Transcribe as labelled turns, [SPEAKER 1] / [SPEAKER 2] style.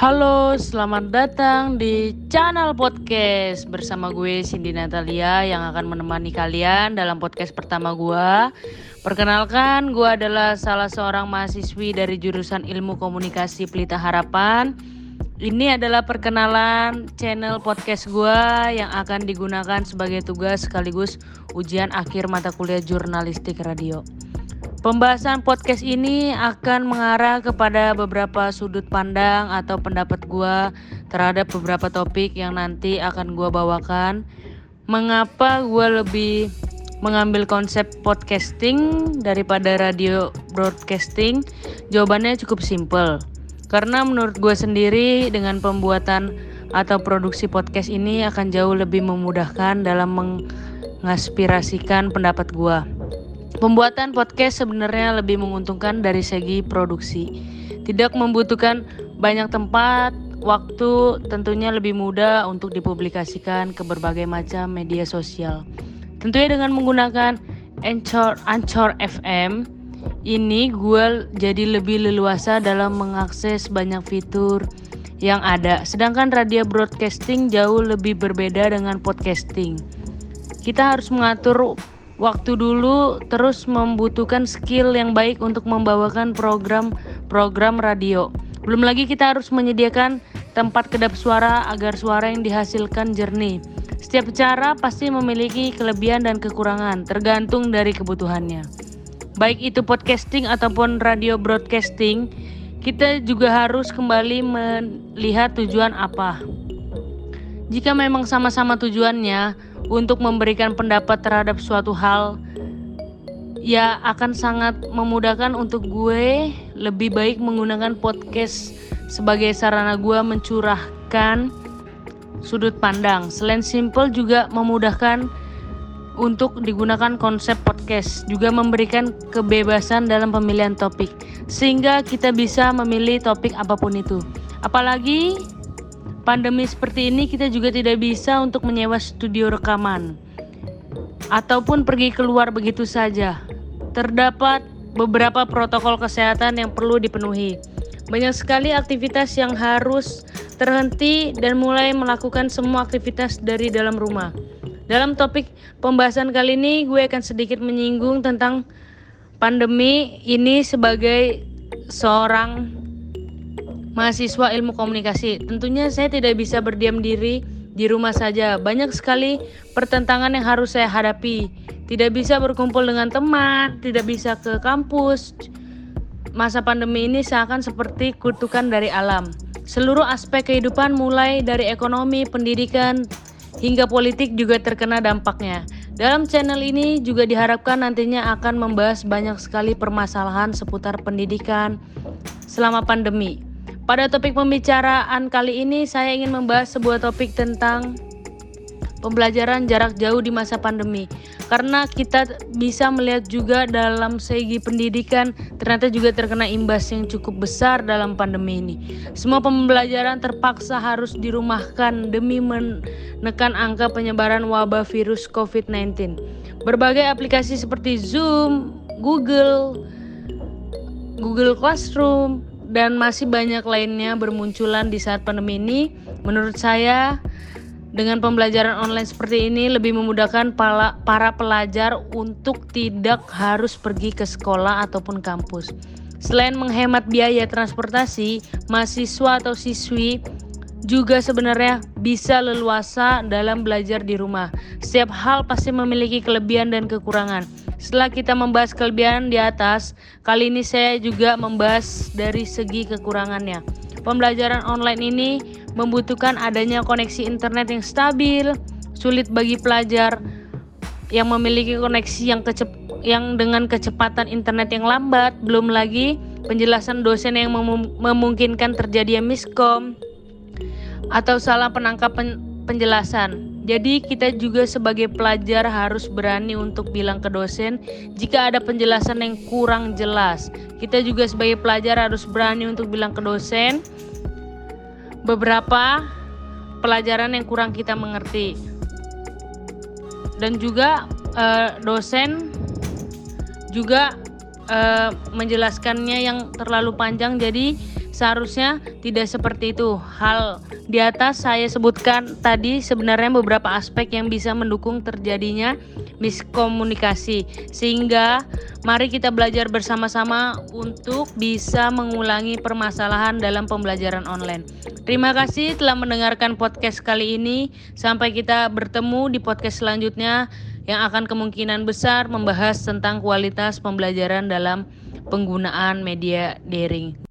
[SPEAKER 1] Halo, selamat datang di channel podcast bersama gue Cindy Natalia yang akan menemani kalian dalam podcast pertama gue. Perkenalkan, gue adalah salah seorang mahasiswi dari jurusan Ilmu Komunikasi Pelita Harapan. Ini adalah perkenalan channel podcast gue yang akan digunakan sebagai tugas sekaligus ujian akhir mata kuliah jurnalistik radio. Pembahasan podcast ini akan mengarah kepada beberapa sudut pandang atau pendapat gua terhadap beberapa topik yang nanti akan gua bawakan. Mengapa gua lebih mengambil konsep podcasting daripada radio broadcasting? Jawabannya cukup simple. Karena menurut gue sendiri dengan pembuatan atau produksi podcast ini akan jauh lebih memudahkan dalam mengaspirasikan pendapat gue. Pembuatan podcast sebenarnya lebih menguntungkan dari segi produksi. Tidak membutuhkan banyak tempat, waktu tentunya lebih mudah untuk dipublikasikan ke berbagai macam media sosial. Tentunya dengan menggunakan Anchor, Anchor FM, ini gue jadi lebih leluasa dalam mengakses banyak fitur yang ada. Sedangkan radio broadcasting jauh lebih berbeda dengan podcasting. Kita harus mengatur waktu dulu terus membutuhkan skill yang baik untuk membawakan program-program radio. Belum lagi kita harus menyediakan tempat kedap suara agar suara yang dihasilkan jernih. Setiap cara pasti memiliki kelebihan dan kekurangan, tergantung dari kebutuhannya. Baik itu podcasting ataupun radio broadcasting, kita juga harus kembali melihat tujuan apa. Jika memang sama-sama tujuannya, untuk memberikan pendapat terhadap suatu hal ya akan sangat memudahkan untuk gue lebih baik menggunakan podcast sebagai sarana gue mencurahkan sudut pandang. Selain simple juga memudahkan untuk digunakan konsep podcast juga memberikan kebebasan dalam pemilihan topik sehingga kita bisa memilih topik apa pun itu. Apalagi pandemi seperti ini kita juga tidak bisa untuk menyewa studio rekaman ataupun pergi keluar begitu saja. Terdapat beberapa protokol kesehatan yang perlu dipenuhi. Banyak sekali aktivitas yang harus terhenti dan mulai melakukan semua aktivitas dari dalam rumah. Dalam topik pembahasan kali ini, gue akan sedikit menyinggung tentang pandemi ini sebagai seorang mahasiswa ilmu komunikasi. Tentunya saya tidak bisa berdiam diri di rumah saja. Banyak sekali pertentangan yang harus saya hadapi. Tidak bisa berkumpul dengan teman, tidak bisa ke kampus. Masa pandemi ini seakan seperti kutukan dari alam. Seluruh aspek kehidupan mulai dari ekonomi, pendidikan, hingga politik juga terkena dampaknya. Dalam channel ini juga diharapkan nantinya akan membahas banyak sekali permasalahan seputar pendidikan selama pandemi. Pada topik pembicaraan kali ini saya ingin membahas sebuah topik tentang pembelajaran jarak jauh di masa pandemi. Karena kita bisa melihat juga dalam segi pendidikan ternyata juga terkena imbas yang cukup besar dalam pandemi ini. Semua pembelajaran terpaksa harus dirumahkan demi menekan angka penyebaran wabah virus COVID-19. Berbagai aplikasi seperti Zoom, Google, Google Classroom, dan masih banyak lainnya bermunculan di saat pandemi ini. Menurut saya, dengan pembelajaran online seperti ini lebih memudahkan para pelajar untuk tidak harus pergi ke sekolah ataupun kampus. Selain menghemat biaya transportasi, mahasiswa atau siswi juga sebenarnya bisa leluasa dalam belajar di rumah. Setiap hal pasti memiliki kelebihan dan kekurangan. Setelah kita membahas kelebihan di atas, kali ini saya juga membahas dari segi kekurangannya. Pembelajaran online ini membutuhkan adanya koneksi internet yang stabil, sulit bagi pelajar yang memiliki koneksi yang kecep yang dengan kecepatan internet yang lambat, belum lagi penjelasan dosen yang mem memungkinkan terjadinya miskom atau salah penangkap penjelasan. Jadi kita juga sebagai pelajar harus berani untuk bilang ke dosen jika ada penjelasan yang kurang jelas. Kita juga sebagai pelajar harus berani untuk bilang ke dosen beberapa pelajaran yang kurang kita mengerti. Dan juga eh, dosen juga eh, menjelaskannya yang terlalu panjang jadi Seharusnya tidak seperti itu. Hal di atas saya sebutkan tadi sebenarnya beberapa aspek yang bisa mendukung terjadinya miskomunikasi. Sehingga mari kita belajar bersama-sama untuk bisa mengulangi permasalahan dalam pembelajaran online. Terima kasih telah mendengarkan podcast kali ini. Sampai kita bertemu di podcast selanjutnya yang akan kemungkinan besar membahas tentang kualitas pembelajaran dalam penggunaan media daring.